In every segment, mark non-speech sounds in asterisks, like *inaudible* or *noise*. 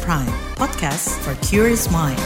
Prime, podcast for curious mind.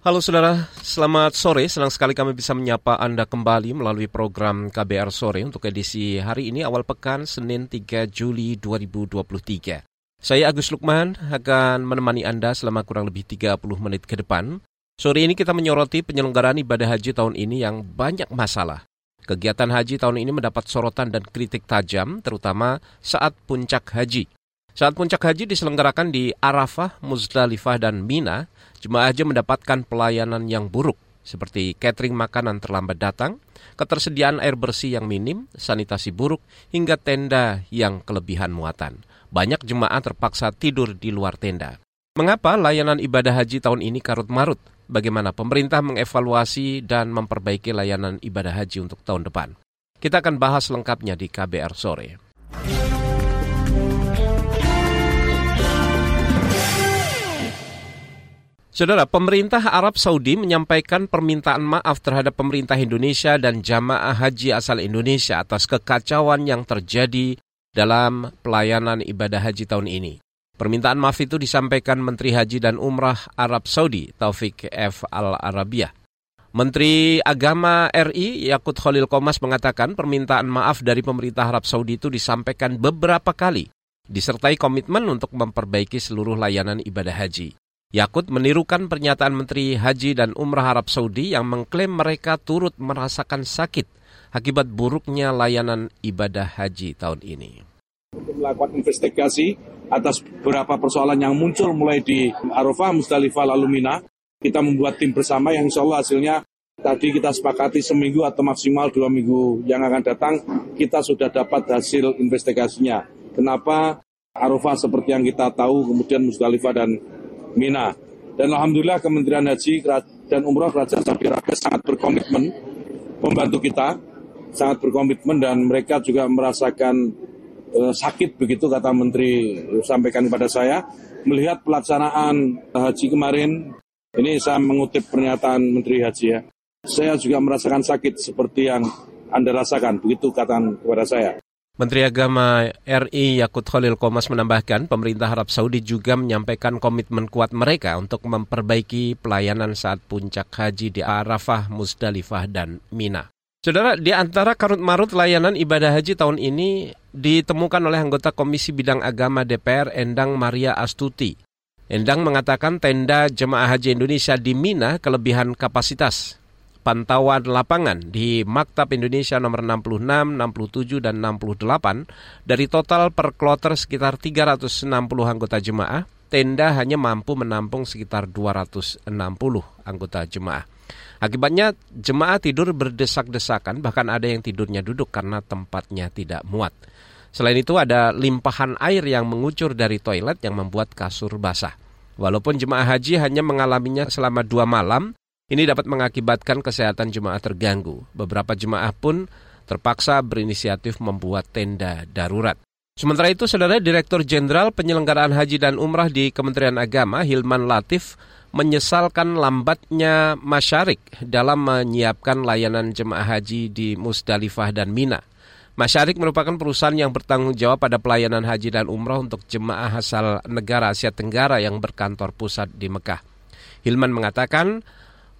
Halo saudara, selamat sore. Senang sekali kami bisa menyapa Anda kembali melalui program KBR Sore untuk edisi hari ini awal pekan Senin 3 Juli 2023. Saya Agus Lukman akan menemani Anda selama kurang lebih 30 menit ke depan. Sore ini kita menyoroti penyelenggaraan ibadah haji tahun ini yang banyak masalah. Kegiatan haji tahun ini mendapat sorotan dan kritik tajam, terutama saat puncak haji. Saat puncak haji diselenggarakan di Arafah, Muzdalifah, dan Mina, jemaah haji mendapatkan pelayanan yang buruk, seperti catering makanan terlambat datang, ketersediaan air bersih yang minim, sanitasi buruk, hingga tenda yang kelebihan muatan. Banyak jemaah terpaksa tidur di luar tenda. Mengapa layanan ibadah haji tahun ini karut marut? bagaimana pemerintah mengevaluasi dan memperbaiki layanan ibadah haji untuk tahun depan. Kita akan bahas lengkapnya di KBR sore. Saudara, pemerintah Arab Saudi menyampaikan permintaan maaf terhadap pemerintah Indonesia dan jamaah haji asal Indonesia atas kekacauan yang terjadi dalam pelayanan ibadah haji tahun ini. Permintaan maaf itu disampaikan Menteri Haji dan Umrah Arab Saudi, Taufik F. Al-Arabiah. Menteri Agama RI Yakut Khalil Komas mengatakan permintaan maaf dari pemerintah Arab Saudi itu disampaikan beberapa kali, disertai komitmen untuk memperbaiki seluruh layanan ibadah haji. Yakut menirukan pernyataan Menteri Haji dan Umrah Arab Saudi yang mengklaim mereka turut merasakan sakit akibat buruknya layanan ibadah haji tahun ini. Untuk melakukan investigasi atas beberapa persoalan yang muncul mulai di Arafah, Musdalifah, lalu Mina. Kita membuat tim bersama yang insya Allah hasilnya tadi kita sepakati seminggu atau maksimal dua minggu yang akan datang kita sudah dapat hasil investigasinya. Kenapa Arafah seperti yang kita tahu, kemudian Musdalifah dan Mina. Dan Alhamdulillah Kementerian Haji dan Umroh Kerajaan Saudi Arabia sangat berkomitmen membantu kita, sangat berkomitmen dan mereka juga merasakan Eh, sakit begitu kata Menteri sampaikan kepada saya. Melihat pelaksanaan haji kemarin ini saya mengutip pernyataan Menteri Haji ya. Saya juga merasakan sakit seperti yang Anda rasakan begitu kata kepada saya Menteri Agama RI Yakut Khalil Komas menambahkan pemerintah Arab Saudi juga menyampaikan komitmen kuat mereka untuk memperbaiki pelayanan saat puncak haji di Arafah, Musdalifah, dan Mina. Saudara, di antara karut-marut layanan ibadah haji tahun ini ditemukan oleh anggota Komisi Bidang Agama DPR Endang Maria Astuti. Endang mengatakan tenda jemaah haji Indonesia di Mina kelebihan kapasitas. Pantauan lapangan di Maktab Indonesia nomor 66, 67, dan 68 dari total per kloter sekitar 360 anggota jemaah, tenda hanya mampu menampung sekitar 260 anggota jemaah. Akibatnya jemaah tidur berdesak-desakan bahkan ada yang tidurnya duduk karena tempatnya tidak muat. Selain itu ada limpahan air yang mengucur dari toilet yang membuat kasur basah. Walaupun jemaah haji hanya mengalaminya selama dua malam, ini dapat mengakibatkan kesehatan jemaah terganggu. Beberapa jemaah pun terpaksa berinisiatif membuat tenda darurat. Sementara itu, Saudara Direktur Jenderal Penyelenggaraan Haji dan Umrah di Kementerian Agama, Hilman Latif, menyesalkan lambatnya masyarik dalam menyiapkan layanan jemaah haji di Musdalifah dan Mina. Masyarik merupakan perusahaan yang bertanggung jawab pada pelayanan haji dan umroh untuk jemaah asal negara Asia Tenggara yang berkantor pusat di Mekah. Hilman mengatakan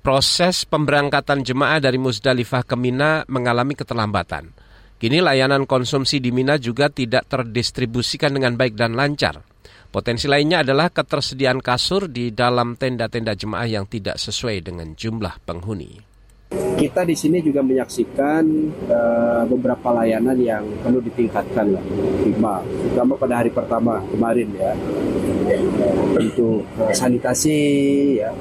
proses pemberangkatan jemaah dari Musdalifah ke Mina mengalami keterlambatan. Kini layanan konsumsi di Mina juga tidak terdistribusikan dengan baik dan lancar. Potensi lainnya adalah ketersediaan kasur di dalam tenda-tenda jemaah yang tidak sesuai dengan jumlah penghuni. Kita di sini juga menyaksikan uh, beberapa layanan yang perlu ditingkatkan lah, lima, terutama pada hari pertama kemarin ya. Untuk sanitasi, ya,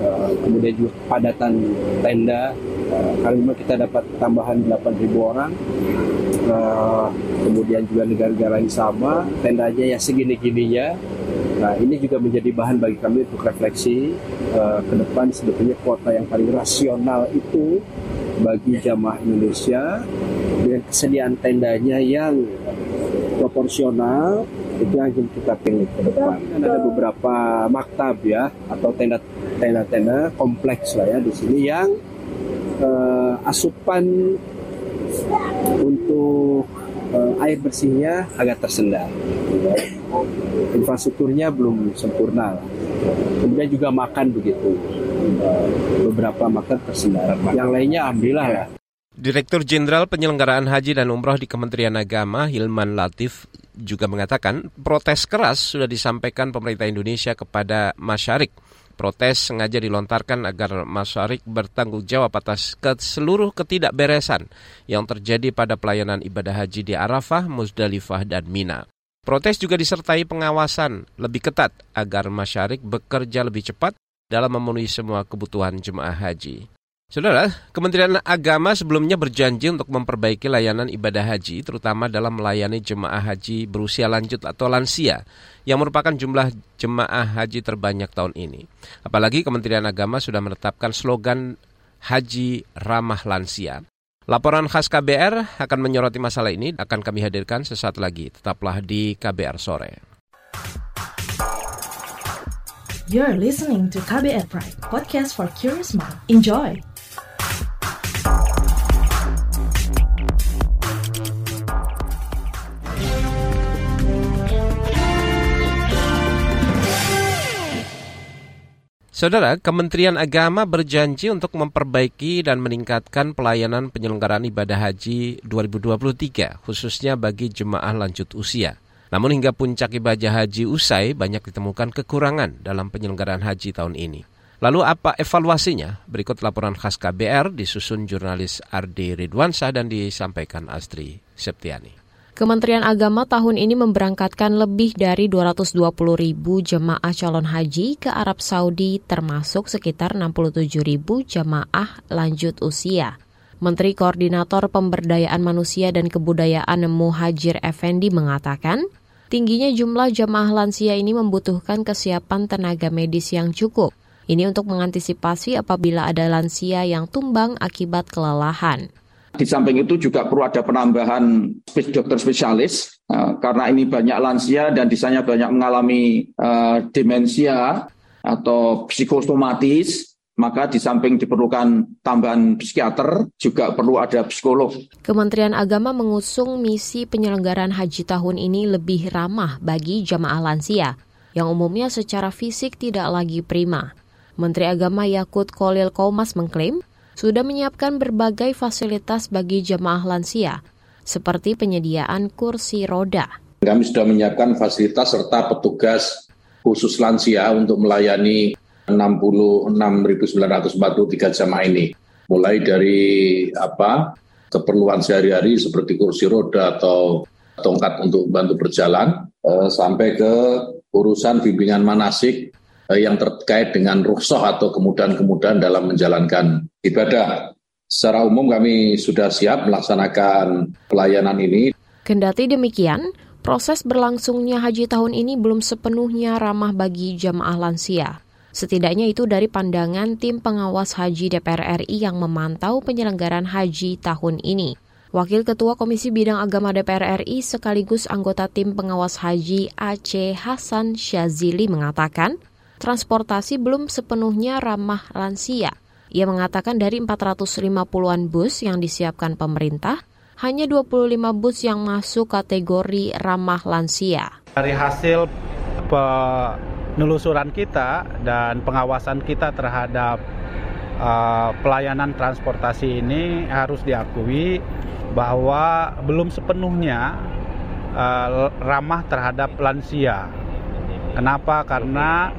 uh, kemudian juga padatan tenda. Uh, karena kita dapat tambahan 8.000 orang, uh, kemudian juga negara-negara yang sama, tendanya ya segini-gininya. Nah ini juga menjadi bahan bagi kami untuk refleksi uh, ke depan sebetulnya kuota yang paling rasional itu bagi jamaah Indonesia dengan kesediaan tendanya yang proporsional itu yang kita pilih ke depan. Dan ada beberapa maktab ya atau tenda tenda-tenda kompleks lah ya di sini yang uh, asupan untuk uh, air bersihnya agak tersendat. Ya. Infrastrukturnya belum sempurna. Kemudian juga makan begitu. Beberapa makan tersendat. Yang lainnya alhamdulillah ya. Direktur Jenderal Penyelenggaraan Haji dan Umroh di Kementerian Agama, Hilman Latif, juga mengatakan protes keras sudah disampaikan pemerintah Indonesia kepada masyarik Protes sengaja dilontarkan agar Masyarik bertanggung jawab atas ke seluruh ketidakberesan yang terjadi pada pelayanan ibadah haji di Arafah, Muzdalifah, dan Mina. Protes juga disertai pengawasan lebih ketat agar Masyarik bekerja lebih cepat dalam memenuhi semua kebutuhan jemaah haji. Saudara, Kementerian Agama sebelumnya berjanji untuk memperbaiki layanan ibadah haji, terutama dalam melayani jemaah haji berusia lanjut atau lansia, yang merupakan jumlah jemaah haji terbanyak tahun ini. Apalagi Kementerian Agama sudah menetapkan slogan Haji Ramah Lansia. Laporan khas KBR akan menyoroti masalah ini, akan kami hadirkan sesaat lagi. Tetaplah di KBR Sore. You're listening to KBR Pride, podcast for curious mind. Enjoy! Saudara, Kementerian Agama berjanji untuk memperbaiki dan meningkatkan pelayanan penyelenggaraan ibadah haji 2023, khususnya bagi jemaah lanjut usia. Namun hingga puncak ibadah haji usai, banyak ditemukan kekurangan dalam penyelenggaraan haji tahun ini. Lalu apa evaluasinya? Berikut laporan khas KBR disusun jurnalis Ardi Ridwansyah dan disampaikan Astri Septiani. Kementerian Agama tahun ini memberangkatkan lebih dari 220 ribu jemaah calon haji ke Arab Saudi termasuk sekitar 67 ribu jemaah lanjut usia. Menteri Koordinator Pemberdayaan Manusia dan Kebudayaan Muhajir Effendi mengatakan, tingginya jumlah jemaah lansia ini membutuhkan kesiapan tenaga medis yang cukup. Ini untuk mengantisipasi apabila ada lansia yang tumbang akibat kelelahan. Di samping itu juga perlu ada penambahan dokter spesialis uh, karena ini banyak lansia dan di sana banyak mengalami uh, demensia atau psikosomatis maka di samping diperlukan tambahan psikiater, juga perlu ada psikolog. Kementerian Agama mengusung misi penyelenggaraan haji tahun ini lebih ramah bagi jamaah lansia, yang umumnya secara fisik tidak lagi prima. Menteri Agama Yakut Kolil Komas mengklaim, sudah menyiapkan berbagai fasilitas bagi jemaah lansia, seperti penyediaan kursi roda. Kami sudah menyiapkan fasilitas serta petugas khusus lansia untuk melayani 66.943 jemaah ini. Mulai dari apa keperluan sehari-hari seperti kursi roda atau tongkat untuk bantu berjalan, eh, sampai ke urusan bimbingan manasik yang terkait dengan rukhsah atau kemudahan-kemudahan dalam menjalankan ibadah. Secara umum kami sudah siap melaksanakan pelayanan ini. Kendati demikian, proses berlangsungnya haji tahun ini belum sepenuhnya ramah bagi jamaah lansia. Setidaknya itu dari pandangan tim pengawas haji DPR RI yang memantau penyelenggaraan haji tahun ini. Wakil Ketua Komisi Bidang Agama DPR RI sekaligus anggota tim pengawas haji Aceh Hasan Syazili mengatakan, transportasi belum sepenuhnya ramah lansia. Ia mengatakan dari 450-an bus yang disiapkan pemerintah, hanya 25 bus yang masuk kategori ramah lansia. Dari hasil penelusuran kita dan pengawasan kita terhadap uh, pelayanan transportasi ini harus diakui bahwa belum sepenuhnya uh, ramah terhadap lansia. Kenapa? Karena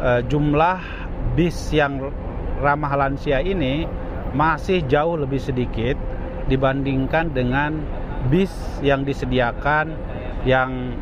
uh, jumlah bis yang ramah lansia ini masih jauh lebih sedikit dibandingkan dengan bis yang disediakan yang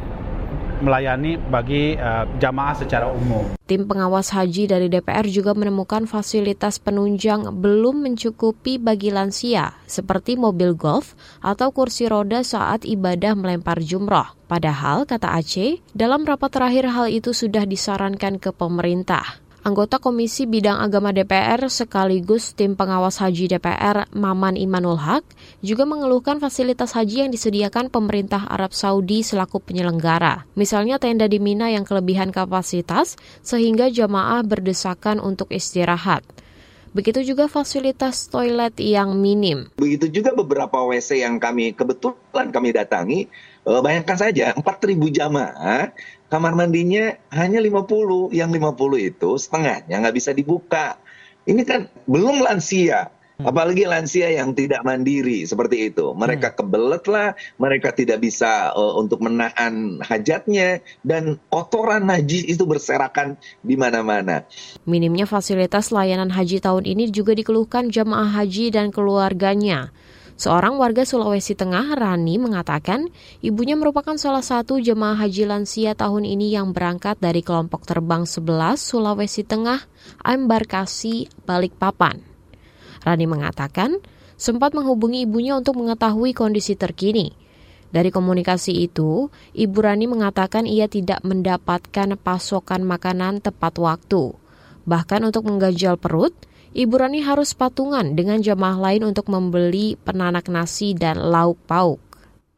melayani bagi uh, jamaah secara umum. Tim pengawas haji dari DPR juga menemukan fasilitas penunjang belum mencukupi bagi lansia, seperti mobil golf atau kursi roda saat ibadah melempar jumroh. Padahal, kata Aceh, dalam rapat terakhir hal itu sudah disarankan ke pemerintah. Anggota Komisi Bidang Agama DPR sekaligus tim pengawas haji DPR Maman Imanul Haq juga mengeluhkan fasilitas haji yang disediakan pemerintah Arab Saudi selaku penyelenggara. Misalnya tenda di Mina yang kelebihan kapasitas sehingga jamaah berdesakan untuk istirahat. Begitu juga fasilitas toilet yang minim. Begitu juga beberapa WC yang kami kebetulan kami datangi, eh, bayangkan saja 4.000 jamaah kamar mandinya hanya 50, yang 50 itu setengahnya nggak bisa dibuka. Ini kan belum lansia, Hmm. Apalagi lansia yang tidak mandiri seperti itu. Mereka hmm. kebelet lah, mereka tidak bisa uh, untuk menahan hajatnya dan kotoran najis itu berserakan di mana-mana. Minimnya fasilitas layanan haji tahun ini juga dikeluhkan jamaah haji dan keluarganya. Seorang warga Sulawesi Tengah, Rani, mengatakan ibunya merupakan salah satu jemaah haji lansia tahun ini yang berangkat dari kelompok terbang 11 Sulawesi Tengah, Embarkasi, Balikpapan. Rani mengatakan sempat menghubungi ibunya untuk mengetahui kondisi terkini. Dari komunikasi itu, Ibu Rani mengatakan ia tidak mendapatkan pasokan makanan tepat waktu. Bahkan untuk mengganjal perut, Ibu Rani harus patungan dengan jamaah lain untuk membeli penanak nasi dan lauk pauk.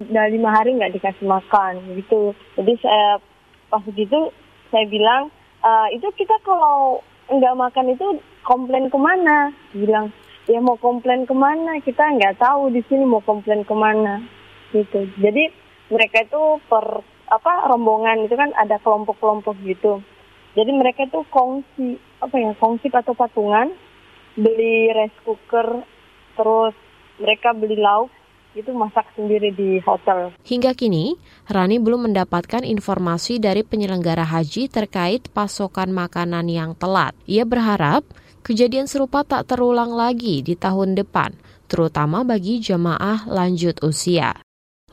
Udah lima hari nggak dikasih makan gitu. Jadi saya pas begitu saya bilang, e, itu kita kalau nggak makan itu komplain ke mana? Bilang ya mau komplain ke mana kita nggak tahu di sini mau komplain ke mana gitu jadi mereka itu per apa rombongan itu kan ada kelompok-kelompok gitu jadi mereka itu kongsi apa ya kongsi atau patungan beli rice cooker terus mereka beli lauk itu masak sendiri di hotel. Hingga kini, Rani belum mendapatkan informasi dari penyelenggara haji terkait pasokan makanan yang telat. Ia berharap Kejadian serupa tak terulang lagi di tahun depan, terutama bagi jemaah lanjut usia.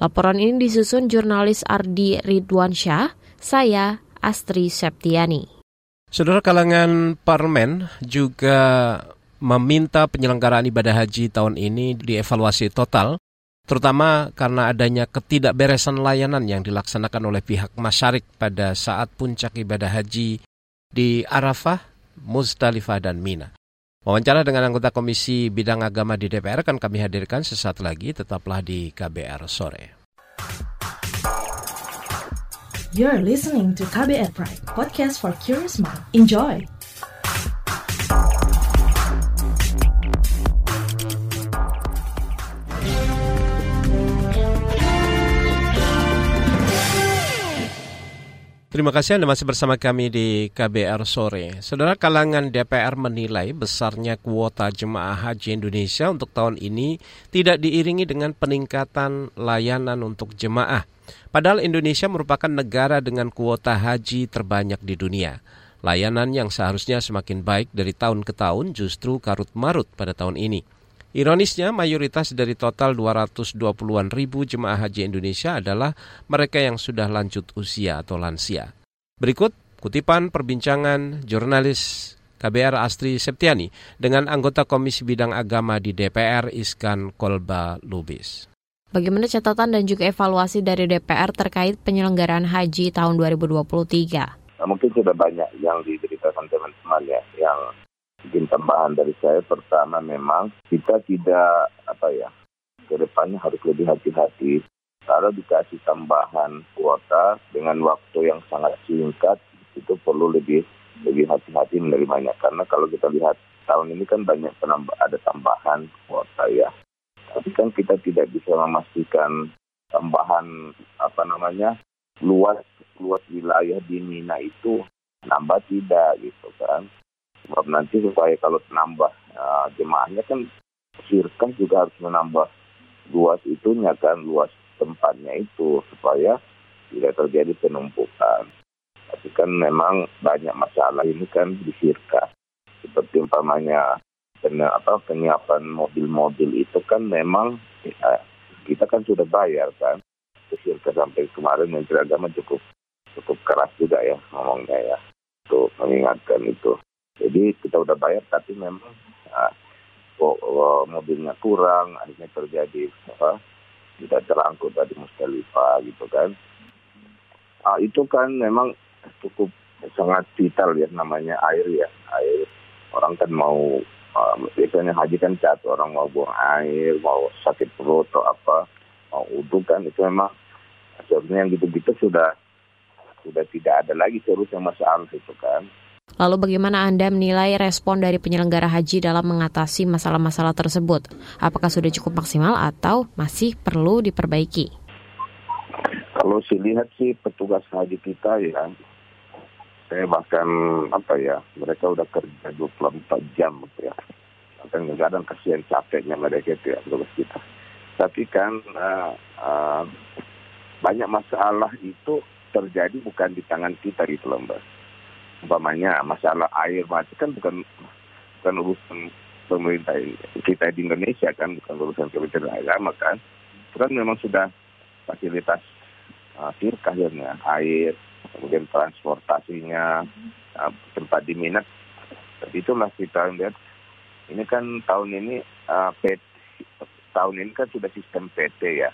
Laporan ini disusun jurnalis Ardi Ridwansyah, saya Astri Septiani. Saudara kalangan parlemen juga meminta penyelenggaraan ibadah haji tahun ini dievaluasi total, terutama karena adanya ketidakberesan layanan yang dilaksanakan oleh pihak masyarik pada saat puncak ibadah haji di Arafah Muzdalifah dan Mina. Wawancara dengan anggota Komisi Bidang Agama di DPR akan kami hadirkan sesaat lagi, tetaplah di KBR sore. You're listening to KBR Pride, podcast for curious mind. Enjoy! Terima kasih Anda masih bersama kami di KBR Sore. Saudara kalangan DPR menilai besarnya kuota jemaah haji Indonesia untuk tahun ini tidak diiringi dengan peningkatan layanan untuk jemaah. Padahal Indonesia merupakan negara dengan kuota haji terbanyak di dunia. Layanan yang seharusnya semakin baik dari tahun ke tahun justru karut marut pada tahun ini. Ironisnya, mayoritas dari total 220-an ribu jemaah haji Indonesia adalah mereka yang sudah lanjut usia atau lansia. Berikut kutipan perbincangan jurnalis KBR Astri Septiani dengan anggota Komisi Bidang Agama di DPR Iskan Kolba Lubis. Bagaimana catatan dan juga evaluasi dari DPR terkait penyelenggaraan haji tahun 2023? Nah, mungkin sudah banyak yang diberitakan teman-teman ya, yang mungkin tambahan dari saya pertama memang kita tidak apa ya ke depannya harus lebih hati-hati. Kalau dikasih tambahan kuota dengan waktu yang sangat singkat itu perlu lebih lebih hati-hati menerimanya. Karena kalau kita lihat tahun ini kan banyak penambah ada tambahan kuota ya. Tapi kan kita tidak bisa memastikan tambahan apa namanya luas luas wilayah di Mina itu nambah tidak gitu kan Sebab nanti supaya kalau nambah uh, jemaahnya kan sirkah juga harus menambah luas itunya kan, luas tempatnya itu supaya tidak terjadi penumpukan. Tapi kan memang banyak masalah ini kan di sirkah. Seperti umpamanya apa penyiapan mobil-mobil itu kan memang ya, kita kan sudah bayar kan ke sampai kemarin Menteri Agama cukup cukup keras juga ya ngomongnya ya untuk mengingatkan itu. Jadi kita udah bayar tapi memang uh, mobilnya kurang, akhirnya terjadi apa tidak terangkut dari Musdalifah gitu kan. Uh, itu kan memang cukup sangat vital ya namanya air ya air orang kan mau uh, biasanya haji kan jatuh orang mau buang air mau sakit perut atau apa mau uduk kan itu memang sebenarnya yang gitu-gitu sudah sudah tidak ada lagi yang masalah itu kan Lalu bagaimana Anda menilai respon dari penyelenggara haji dalam mengatasi masalah-masalah tersebut? Apakah sudah cukup maksimal atau masih perlu diperbaiki? Kalau saya lihat sih petugas haji kita ya, saya bahkan apa ya, mereka udah kerja 24 jam gitu ya. Dan kadang kasihan capeknya mereka itu ya, petugas kita. Tapi kan uh, uh, banyak masalah itu terjadi bukan di tangan kita gitu loh mbak umpamanya masalah air mati kan bukan bukan urusan pemerintah kita di Indonesia kan bukan urusan kementerian agama kan. Itu kan memang sudah fasilitas uh, firkah ya air kemudian transportasinya uh, tempat diminat. Itulah kita lihat ini kan tahun ini uh, PT, tahun ini kan sudah sistem PT ya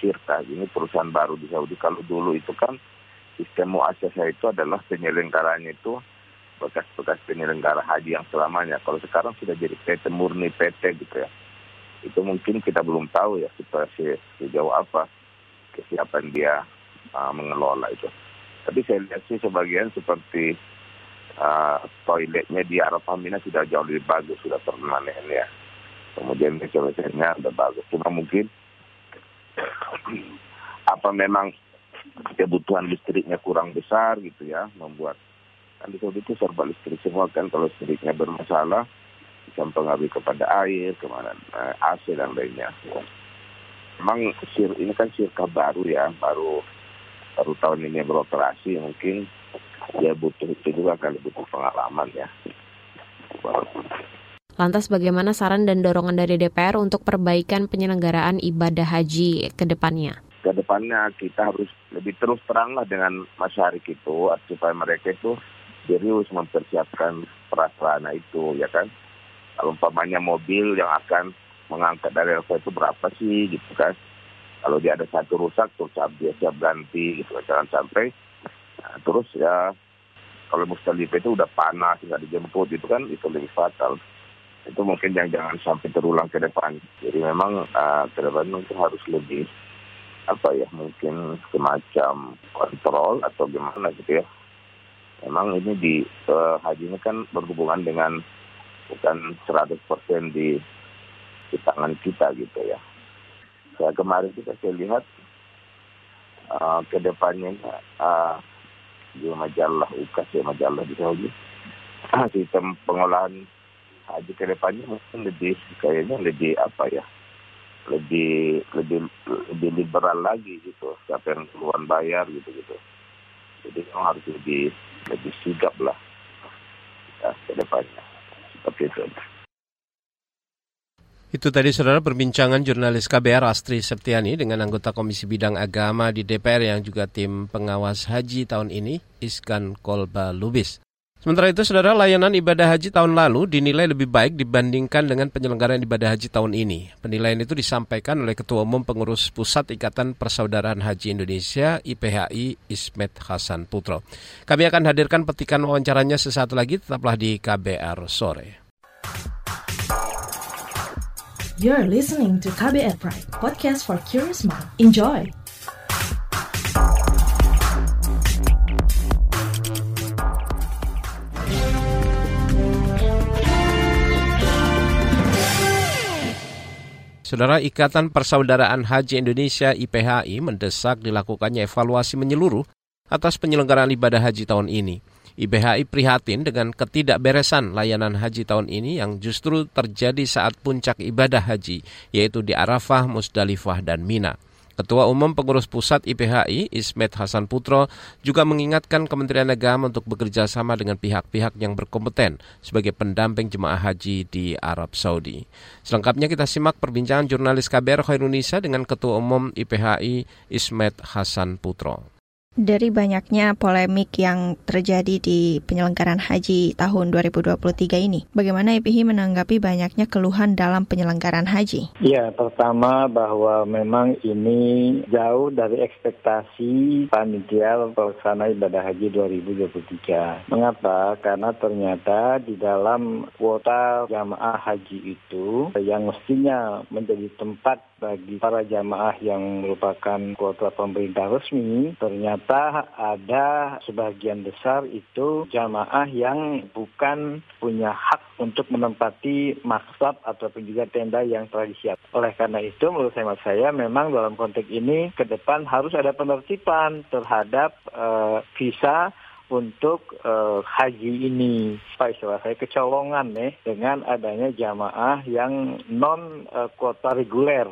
Sirta ini perusahaan baru di Saudi. Kalau dulu itu kan sistem muasasah itu adalah penyelenggaranya itu bekas-bekas penyelenggara haji yang selamanya. Kalau sekarang sudah jadi PT murni PT gitu ya. Itu mungkin kita belum tahu ya situasi sejauh apa kesiapan dia uh, mengelola itu. Tapi saya lihat sih sebagian seperti uh, toiletnya di Arafah Mina sudah jauh lebih bagus, sudah permanen ya. Kemudian meja-mejanya sudah bagus. Cuma mungkin *coughs* apa memang kebutuhan listriknya kurang besar gitu ya membuat kan di Saudi itu serba listrik semua kan kalau listriknya bermasalah bisa mempengaruhi kepada air ke mana eh, AC dan lainnya memang sir ini kan sirka baru ya baru baru tahun ini beroperasi mungkin dia butuh itu juga kali butuh pengalaman ya Lantas bagaimana saran dan dorongan dari DPR untuk perbaikan penyelenggaraan ibadah haji ke depannya? Ke depannya kita harus lebih terus teranglah dengan masyarakat itu supaya mereka itu serius mempersiapkan prasarana itu ya kan? Kalau umpamanya mobil yang akan mengangkat dari Eropa itu berapa sih gitu kan? Kalau dia ada satu rusak terus dia siap ganti gitu jangan sampai nah, terus ya kalau Mustalifah itu udah panas nggak dijemput itu kan? Itu lebih fatal. Itu mungkin yang jangan sampai terulang ke depan. Jadi memang uh, ke depan itu harus lebih apa ya mungkin semacam kontrol atau gimana gitu ya. Memang ini di uh, haji ini kan berhubungan dengan bukan 100% di di tangan kita gitu ya. Saya kemarin kita saya lihat uh, ke depannya uh, di majalah UKAS ya majalah di Saudi *clears throat* sistem pengolahan haji ke depannya mungkin lebih kayaknya lebih apa ya lebih lebih lebih liberal lagi gitu. Siapa yang keluar bayar gitu gitu. Jadi memang harus lebih lebih sigap lah. Ya, ke depannya. Seperti itu itu tadi saudara perbincangan jurnalis KBR Astri Septiani dengan anggota Komisi Bidang Agama di DPR yang juga tim pengawas haji tahun ini, Iskan Kolba Lubis. Sementara itu, saudara, layanan ibadah haji tahun lalu dinilai lebih baik dibandingkan dengan penyelenggaraan ibadah haji tahun ini. Penilaian itu disampaikan oleh Ketua Umum Pengurus Pusat Ikatan Persaudaraan Haji Indonesia IPHI Ismet Hasan Putro. Kami akan hadirkan petikan wawancaranya sesaat lagi, tetaplah di KBR Sore. You're listening to KBR Pride, podcast for curious mind. Enjoy! Saudara Ikatan Persaudaraan Haji Indonesia IPHI mendesak dilakukannya evaluasi menyeluruh atas penyelenggaraan ibadah haji tahun ini. IPHI prihatin dengan ketidakberesan layanan haji tahun ini yang justru terjadi saat puncak ibadah haji, yaitu di Arafah, Musdalifah, dan Mina. Ketua Umum Pengurus Pusat IPHI, Ismet Hasan Putro, juga mengingatkan Kementerian Agama untuk bekerja sama dengan pihak-pihak yang berkompeten sebagai pendamping jemaah haji di Arab Saudi. Selengkapnya kita simak perbincangan jurnalis KBR Indonesia dengan Ketua Umum IPHI, Ismet Hasan Putro. Dari banyaknya polemik yang terjadi di penyelenggaraan haji tahun 2023 ini, bagaimana IPHI menanggapi banyaknya keluhan dalam penyelenggaraan haji? Ya, pertama bahwa memang ini jauh dari ekspektasi panitia pelaksana ibadah haji 2023. Mengapa? Karena ternyata di dalam kuota jamaah haji itu yang mestinya menjadi tempat bagi para jamaah yang merupakan kuota pemerintah resmi, ternyata ternyata ada sebagian besar itu jamaah yang bukan punya hak untuk menempati maktab ataupun juga tenda yang telah disiapkan. Oleh karena itu, menurut saya, saya memang dalam konteks ini ke depan harus ada penertiban terhadap uh, visa untuk uh, haji ini. Pak istilah saya kecolongan nih dengan adanya jamaah yang non uh, kuota reguler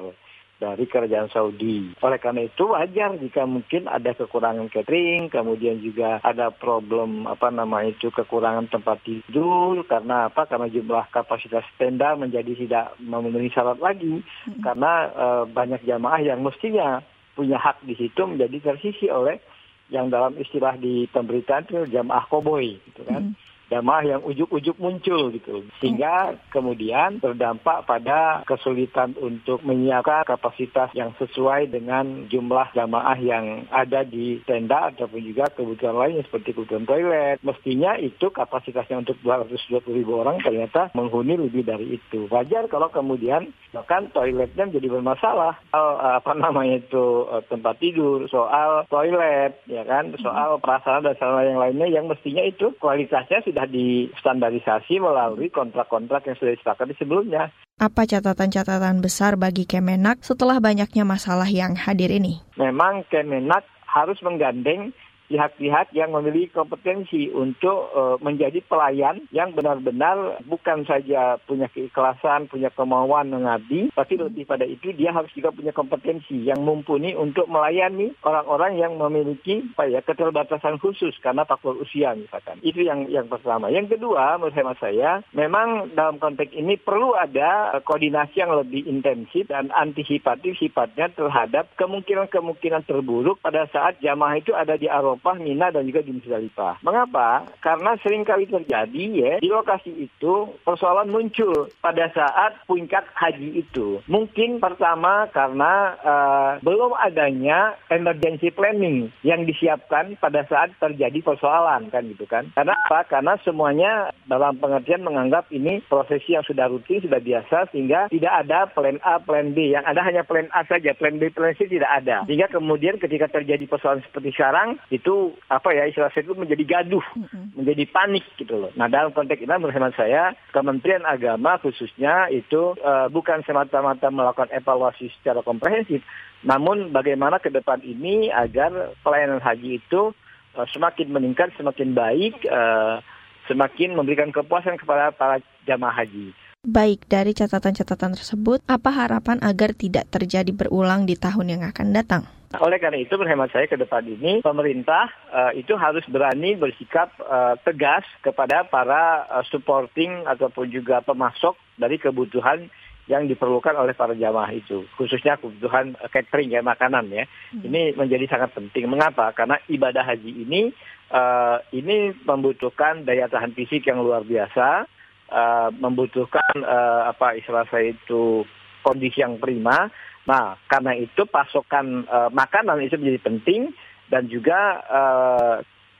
dari kerajaan Saudi. Oleh karena itu wajar jika mungkin ada kekurangan catering, kemudian juga ada problem apa nama itu kekurangan tempat tidur karena apa? Karena jumlah kapasitas tenda menjadi tidak memenuhi syarat lagi hmm. karena e, banyak jamaah yang mestinya punya hak di situ menjadi tersisi oleh yang dalam istilah di pemberitaan itu jamaah koboi gitu kan. Hmm jamaah yang ujuk-ujuk muncul gitu. Sehingga kemudian berdampak pada kesulitan untuk menyiapkan kapasitas yang sesuai dengan jumlah jamaah yang ada di tenda ataupun juga kebutuhan lainnya seperti kebutuhan toilet. Mestinya itu kapasitasnya untuk 220 ribu orang ternyata menghuni lebih dari itu. Wajar kalau kemudian bahkan toiletnya menjadi bermasalah. Soal apa namanya itu eh, tempat tidur, soal toilet, ya kan, soal perasaan dan sarana yang lainnya yang mestinya itu kualitasnya sudah sudah distandarisasi melalui kontrak-kontrak yang sudah disepakati sebelumnya. Apa catatan-catatan besar bagi Kemenak setelah banyaknya masalah yang hadir ini? Memang Kemenak harus menggandeng pihak-pihak yang memiliki kompetensi untuk uh, menjadi pelayan yang benar-benar bukan saja punya keikhlasan, punya kemauan mengabdi, tapi lebih pada itu dia harus juga punya kompetensi yang mumpuni untuk melayani orang-orang yang memiliki apa ya keterbatasan khusus karena faktor usia misalkan. Itu yang yang pertama. Yang kedua menurut hemat saya memang dalam konteks ini perlu ada koordinasi yang lebih intensif dan antisipatif sifatnya terhadap kemungkinan-kemungkinan terburuk pada saat jamaah itu ada di Arab Arafah, Mina, dan juga di Musdalifah. Mengapa? Karena sering kali terjadi ya di lokasi itu persoalan muncul pada saat puncak haji itu. Mungkin pertama karena uh, belum adanya emergency planning yang disiapkan pada saat terjadi persoalan kan gitu kan. Karena apa? Karena semuanya dalam pengertian menganggap ini prosesi yang sudah rutin, sudah biasa sehingga tidak ada plan A, plan B. Yang ada hanya plan A saja, plan B, plan C tidak ada. Sehingga kemudian ketika terjadi persoalan seperti sekarang itu apa ya istilah saya itu menjadi gaduh, mm-hmm. menjadi panik gitu loh. Nah dalam konteks ini menurut hemat saya Kementerian Agama khususnya itu uh, bukan semata-mata melakukan evaluasi secara komprehensif, namun bagaimana ke depan ini agar pelayanan haji itu uh, semakin meningkat, semakin baik, uh, semakin memberikan kepuasan kepada para jamaah haji. Baik, dari catatan-catatan tersebut, apa harapan agar tidak terjadi berulang di tahun yang akan datang? Oleh karena itu, berhemat saya ke depan ini, pemerintah uh, itu harus berani bersikap uh, tegas kepada para uh, supporting ataupun juga pemasok dari kebutuhan yang diperlukan oleh para jamaah itu, khususnya kebutuhan catering ya makanan ya. Hmm. Ini menjadi sangat penting. Mengapa? Karena ibadah haji ini uh, ini membutuhkan daya tahan fisik yang luar biasa, uh, membutuhkan uh, apa istilah saya itu kondisi yang prima Nah, karena itu pasokan uh, makanan itu menjadi penting dan juga uh,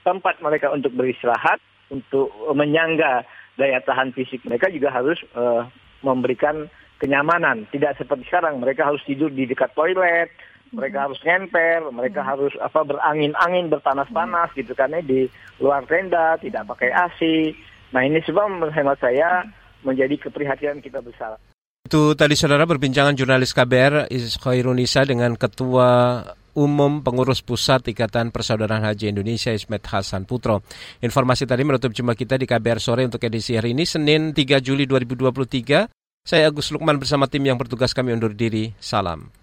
tempat mereka untuk beristirahat, untuk menyangga daya tahan fisik mereka juga harus uh, memberikan kenyamanan. Tidak seperti sekarang mereka harus tidur di dekat toilet, mereka harus ngemper, mereka harus apa berangin-angin, berpanas-panas gitu karena di luar tenda tidak pakai AC. Nah ini sebab menurut hemat saya menjadi keprihatinan kita besar. Itu tadi saudara berbincangan jurnalis KBR Khairunisa dengan Ketua Umum Pengurus Pusat Ikatan Persaudaraan Haji Indonesia Ismet Hasan Putro. Informasi tadi menutup jumpa kita di KBR sore untuk edisi hari ini Senin 3 Juli 2023. Saya Agus Lukman bersama tim yang bertugas kami undur diri. Salam.